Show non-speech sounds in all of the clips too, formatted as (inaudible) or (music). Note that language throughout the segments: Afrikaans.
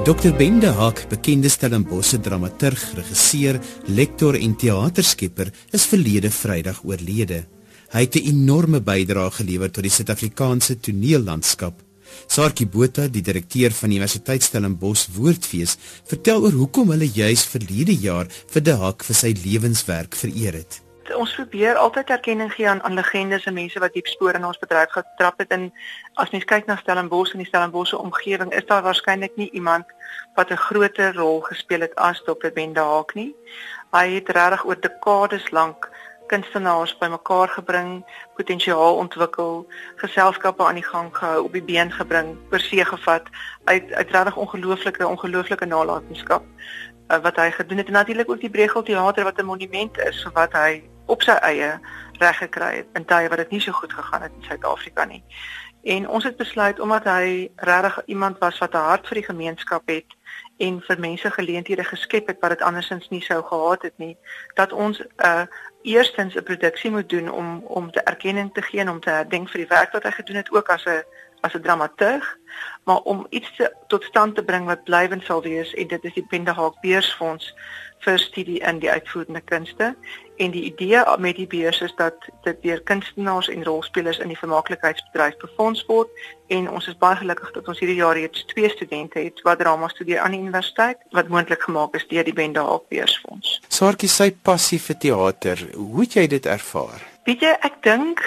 Dr Bende Haak, bekende Stellenbosse dramaturg, regisseur, lektor en teaterskepper, is verlede Vrydag oorlede. Hy het 'n enorme bydrae gelewer tot die Suid-Afrikaanse toneellandskap. Sarkie Botha, die direkteur van Universiteit Stellenbosch Woordfees, vertel oor hoekom hulle juis verlede jaar vir De Haak vir sy lewenswerk vereer het ons probeer altyd erkenning gee aan aan legendes en mense wat diep spore in ons bedryf getrap het en as mens kyk na Stellenbosch en die Stellenbosse omgewing is daar waarskynlik nie iemand wat 'n groter rol gespeel het as Dr. Ben Daak nie. Hy het regtig oor dekades lank kunstenaars bymekaar gebring, potensiaal ontwikkel, geselskappe aan die gang gehou, op die been gebring, per se gevat uit uit regtig ongelooflike ongelooflike nalatenskap uh, wat hy gedoen het en natuurlik ook die Bregel teater wat 'n monument is vir wat hy op sy eie reg gekry het in tye wat dit nie so goed gegaan het in Suid-Afrika nie. En ons het besluit omdat hy regtig iemand was wat 'n hart vir die gemeenskap het en vir mense geleenthede geskep het wat dit andersins nie sou gehad het nie, dat ons 'n uh, eerstens 'n produksie moet doen om om te erkenning te gee en om te herdenk vir die werk wat hy gedoen het ook as 'n as 'n dramaturg, maar om iets te, tot stand te bring wat blywend sal wees en dit is die Pendehaak Beursfonds vir studie in die uitvoerende kunste en die idee met die beurs is dat dit deur kunstenaars en rolspelers in die vermaaklikheidsbedryf befonds word en ons is baie gelukkig dat ons hierdie jaar reeds twee studente het wat drama studeer aan die universiteit wat moontlik gemaak is deur die Pendehaak Beursfonds. Saartjie sy passie vir teater, hoe het jy dit ervaar? Weet jy, ek dink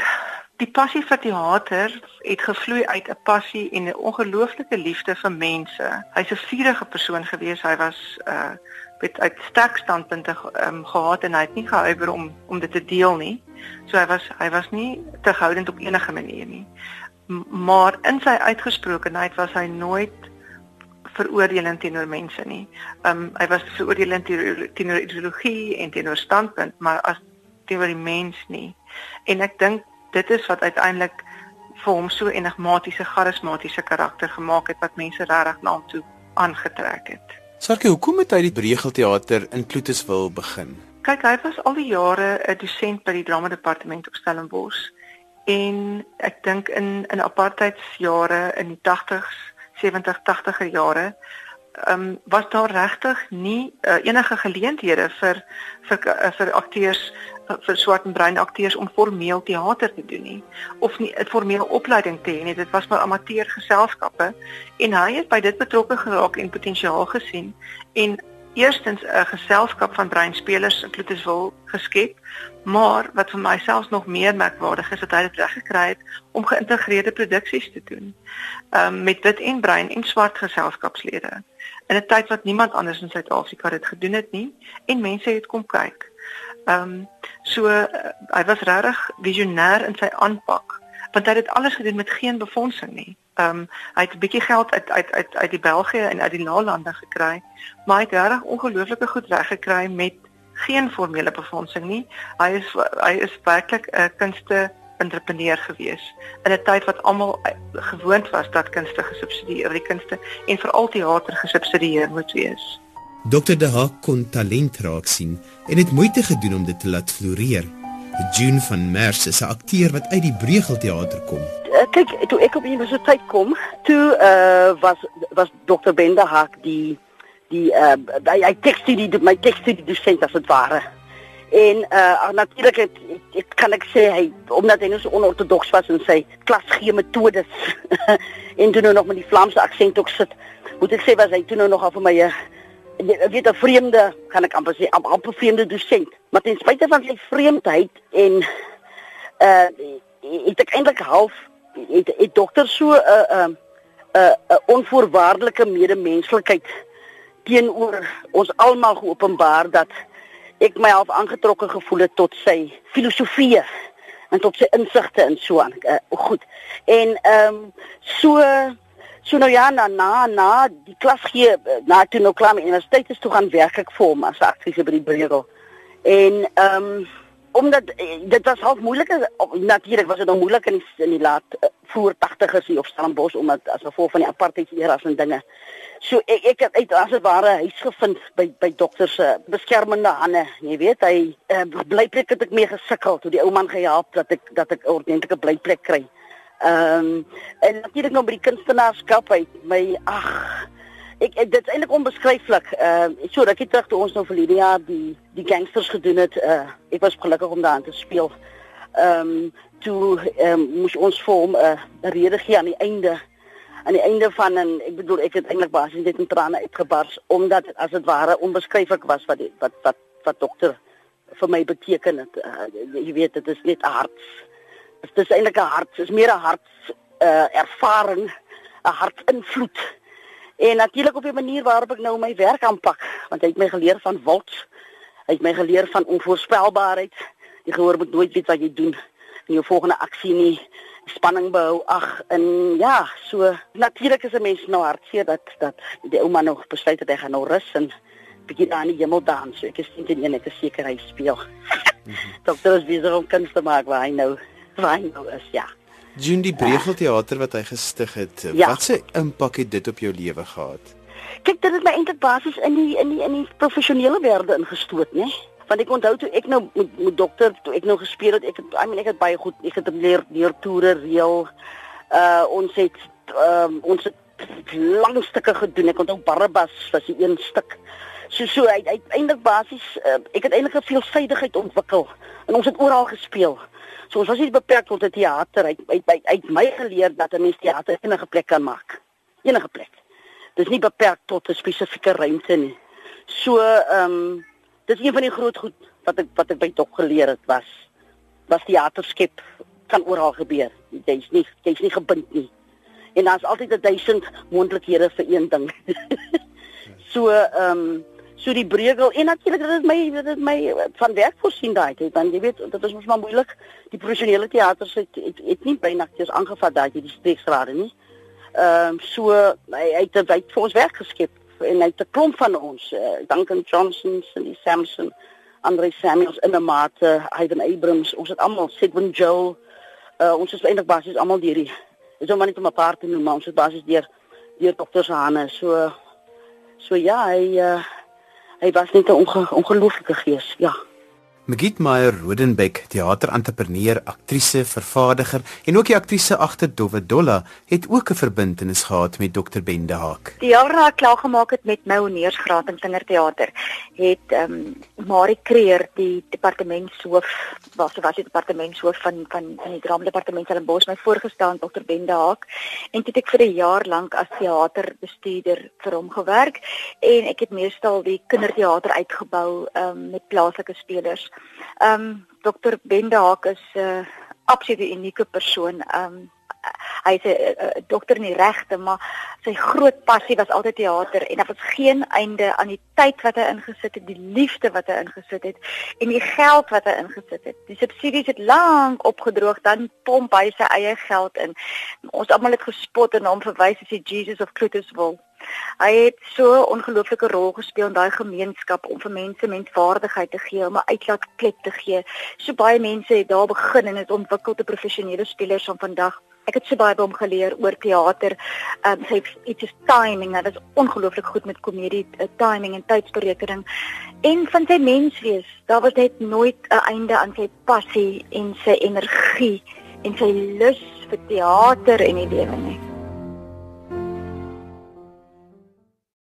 Die passie vir teater het gevloei uit 'n passie en 'n ongelooflike liefde vir mense. Hy's 'n vurige persoon gewees. Hy was uh met uit sterk standpunte um, gehad en hy het nie gehuiwer om om dit te deel nie. So hy was hy was nie terughoudend op enige manier nie. M maar in sy uitgesprokenheid was hy nooit veroordelend teenoor mense nie. Um hy was veroordelend teenoor ideologie en teenoor standpunt, maar as teenoor die mens nie. En ek dink dit is wat uiteindelik vir hom so enigmatiese, charismatiese karakter gemaak het wat mense regtig na hom toe aangetrek het. Sarkie, hoekom het hy die Bregelteater in Kloetiswil begin? Kyk, hy was al die jare 'n dosent by die drama departement op Stellenbosch en ek dink in in apartheidsjare in die 80s, 70, 80er jare ehm um, was daar regtig nie uh, enige geleenthede vir vir uh, vir akteurs vir swart en bruin akteurs om formeel teater te doen nie? Of nie 'n formele opleiding te hê nie? Dit was maar amateur geselskappe en hy het by dit betrokke geraak en potensiaal gesien. En eerstens 'n geselskap van breinspelers in Kloetiswil geskep maar wat vir my selfs nog meer merkwaardig is dat hy dit reg gekry het om geïntegreerde produksies te doen um, met wit en bruin en swart geselskapslede in 'n tyd wat niemand anders in Suid-Afrika dit gedoen het nie en mense het kom kyk. Ehm um, so uh, hy was regtig visionêr in sy aanpak want hy het dit alles gedoen met geen befondsing nie. Ehm um, hy het 'n bietjie geld uit uit uit uit die België en uit die naalande gekry, maar hy het regtig ongelooflike goed reg gekry met geen formele befondsing nie. Hy is hy is werklik 'n kunste entrepreneur gewees in 'n tyd wat almal gewoond was dat kunste gesubsidieer, die kunste en veral teater gesubsidieer moet wees. Dr. De Haak kon talent raak sien en het moeite gedoen om dit te laat floreer. June van Merwe is 'n akteur wat uit die Bregel teater kom. Kyk, toe ek op universiteit kom, toe uh, was was Dr. Ben De Haak die die uh, hy, hy tekstudie my tekstudie dosent as dit ware. En uh natuurlik het ek kan ek sê hy omdat hy nou so onorthodox was in sy klas gee metodes (laughs) en toe nou nog met die Vlaamse aksent ook sit. Moet ek sê was hy toe nou nog af my uh, weet 'n vreemde kan ek amper sê amper vreemde dosent. Maar ten spyte van sy vreemdheid en uh het ek eintlik half het, het dokter so 'n 'n 'n uh, onvoorwaardelike medemenslikheid teenoor ons almal geopenbaar dat ek my half aangetrokke gevoel het tot sy filosofie en tot sy insigte en so aan. Uh, goed. En ehm um, so so nou ja na na na die klas gee na toe nou klaar met universiteit is toe gaan werk ek vir hom as aktrise by die Bregel. En ehm um, omdat eh, dit was half moeilik natuurlik was dit nog moeilik in die, in die laat voor 80's hier op Stellenbosch omdat as gevolg van die apartheid eras en dinge. So ek ek het uit as 'n ware huis gevind by by dokter se beskermende hande. Jy weet, hy uh, blyplek het ek mee gesukkel toe die ou man gehelp dat ek dat ek 'n ordentlike blyplek kry. Ehm um, en natuurlik nou by die kunstenaarskap hy my ag ek, ek dit is eintlik onbeskryflik. Ehm uh, so ek terug toe ons nou verlede jaar die die gangsters gedoen het. Uh, ek was gelukkig om daarin te speel. Ehm um, toe ehm um, moes ons vir hom 'n uh, rede gee aan die einde aan die einde van en ek bedoel ek het eintlik basies net in trane uitgebars omdat as dit ware onbeskryflik was wat die, wat wat wat dokter vir my beteken het. Uh, jy weet dit is net hart. Dit is eintlik 'n hart, dit is meer 'n hart uh, ervaring, 'n hartinvloed. En natuurlik op 'n manier waarop ek nou my werk aanpak, want hy het my geleer van wils. Hy het my geleer van onvoorspelbaarheid. Jy gehoor moet nooit weet wat jy doen in jou volgende aksie nie. Spanning behou. Ag, en ja, so natuurlik is 'n mens nou hartseer dat dat die ouma nog besluit het hy gaan nou rus en begin aan die hemel dans. So ek is nie net net seker hy speel. (laughs) Dokter is besig om kunst te maak waar hy nou waar hy nou is, ja. June die Bregelteater wat hy gestig het. Ja. Wat se impak het dit op jou lewe gehad? Kyk, dit het my eintlik basies in die in die in die professionele wêreld ingestoot, né? Want ek onthou toe ek nou met, met dokter, toe ek nou gespeel het, ek het I mean ek het baie goed, ek het leer leer toere reël. Uh ons het um, ons het lang stukke gedoen. Ek onthou Barabbas was die een stuk. So so uiteindelik basies uh, ek het eintlik 'n veelsidigheid ontwikkel en ons het oral gespeel. So ons was nie beperk tot 'n teater. Hy hy hy het my geleer dat 'n mens teater enige plek kan maak. Enige plek. Dit is nie beperk tot 'n spesifieke ruimte nie. So ehm um, dis een van die groot goed wat ek wat ek by Dok geleer het was was teater skep kan oral gebeur. Jy's nie jy's nie gebind nie. En daar's altyd 'n duisend moontlikhede vir een ding. (laughs) so ehm um, so die breugel en natuurlik dit is my dit is my van werk voorsien daai tyd want jy weet dit is mos maar moeilik die professionele teaters het het, het nie by naktjies aangevat daai die streeksrade nie. Ehm um, so hy het het vir ons werk geskep en hy het 'n klomp van ons uh, Duncan Johnson en die Samson Andre Samuels in 'n mate Ivan Abrams ons het almal Sidwin Joel uh, ons is eintlik basies almal deur die is hom net om 'n paar te noem maar ons is basies deur deur dokter se hande so so ja hy uh, hy was net 'n onge ongelooflike gees, ja. Magit Meyer Rodenbeck, teaterentrepreneur, aktrise, vervaardiger en ook die aktrise agter Dowwe Dolla, het ook 'n verbintenis gehad met Dr Bende Haak. Die jaar na klaar gemaak het met my honeursgraad in kinderteater, het ehm um, Marie Kreer, die departementshoof, was was die departementshoof van van van die dramadepartement in Bos my voorgestel aan Dr Bende Haak en dit ek vir 'n jaar lank as teaterbestuurder vir hom gewerk en ek het meestal die kinderteater uitgebou ehm um, met plaaslike spelers Ehm um, Dr. Bende Haak is 'n uh, absolute unieke persoon. Ehm um, hy's 'n dokter in die regte, maar sy groot passie was altyd teater en daar was geen einde aan die tyd wat hy ingesit het, die liefde wat hy ingesit het en die geld wat hy ingesit het. Die subsidies het lank opgedroog, dan pomp hy sy eie geld in. Ons almal het gespot en hom verwys as die Jesus of Clutusville. Hy het so 'n ongelooflike rol gespeel in daai gemeenskap om vir mense menswaardigheid te gee, om 'n uitlaatklep te gee. So baie mense het daar begin en het ontwikkel te professionele spelers van vandag. Ek het so baie by hom geleer oor teater. Ehm um, sy iets is timing, dit is ongelooflik goed met komedie, uh, timing en tydsberekening. En van sy menswees, daar was net nooit 'n einde aan sy passie en sy energie en sy lus vir teater en die lewe nie.